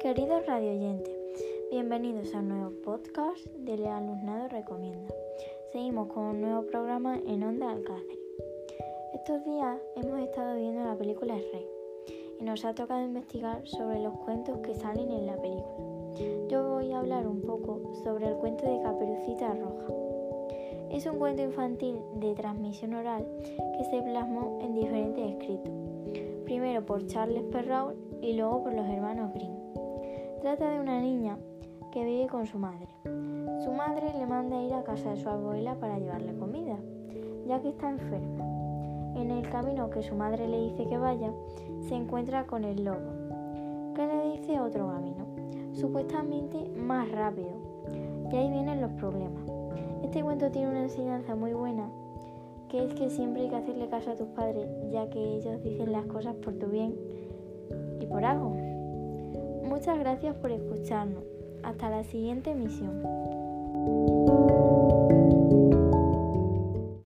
Queridos radioyentes, bienvenidos a un nuevo podcast del Alumnado Recomienda. Seguimos con un nuevo programa en Onda Alcácer. Estos días hemos estado viendo la película El Rey y nos ha tocado investigar sobre los cuentos que salen en la película. Yo voy a hablar un poco sobre el cuento de Caperucita Roja. Es un cuento infantil de transmisión oral que se plasmó en diferentes escritos, primero por Charles Perrault y luego por los hermanos Grimm. Trata de una niña que vive con su madre. Su madre le manda ir a casa de su abuela para llevarle comida, ya que está enferma. En el camino que su madre le dice que vaya, se encuentra con el lobo, que le dice otro camino, supuestamente más rápido. Y ahí vienen los problemas. Este cuento tiene una enseñanza muy buena, que es que siempre hay que hacerle caso a tus padres, ya que ellos dicen las cosas por tu bien y por algo. Muchas gracias por escucharnos. Hasta la siguiente emisión.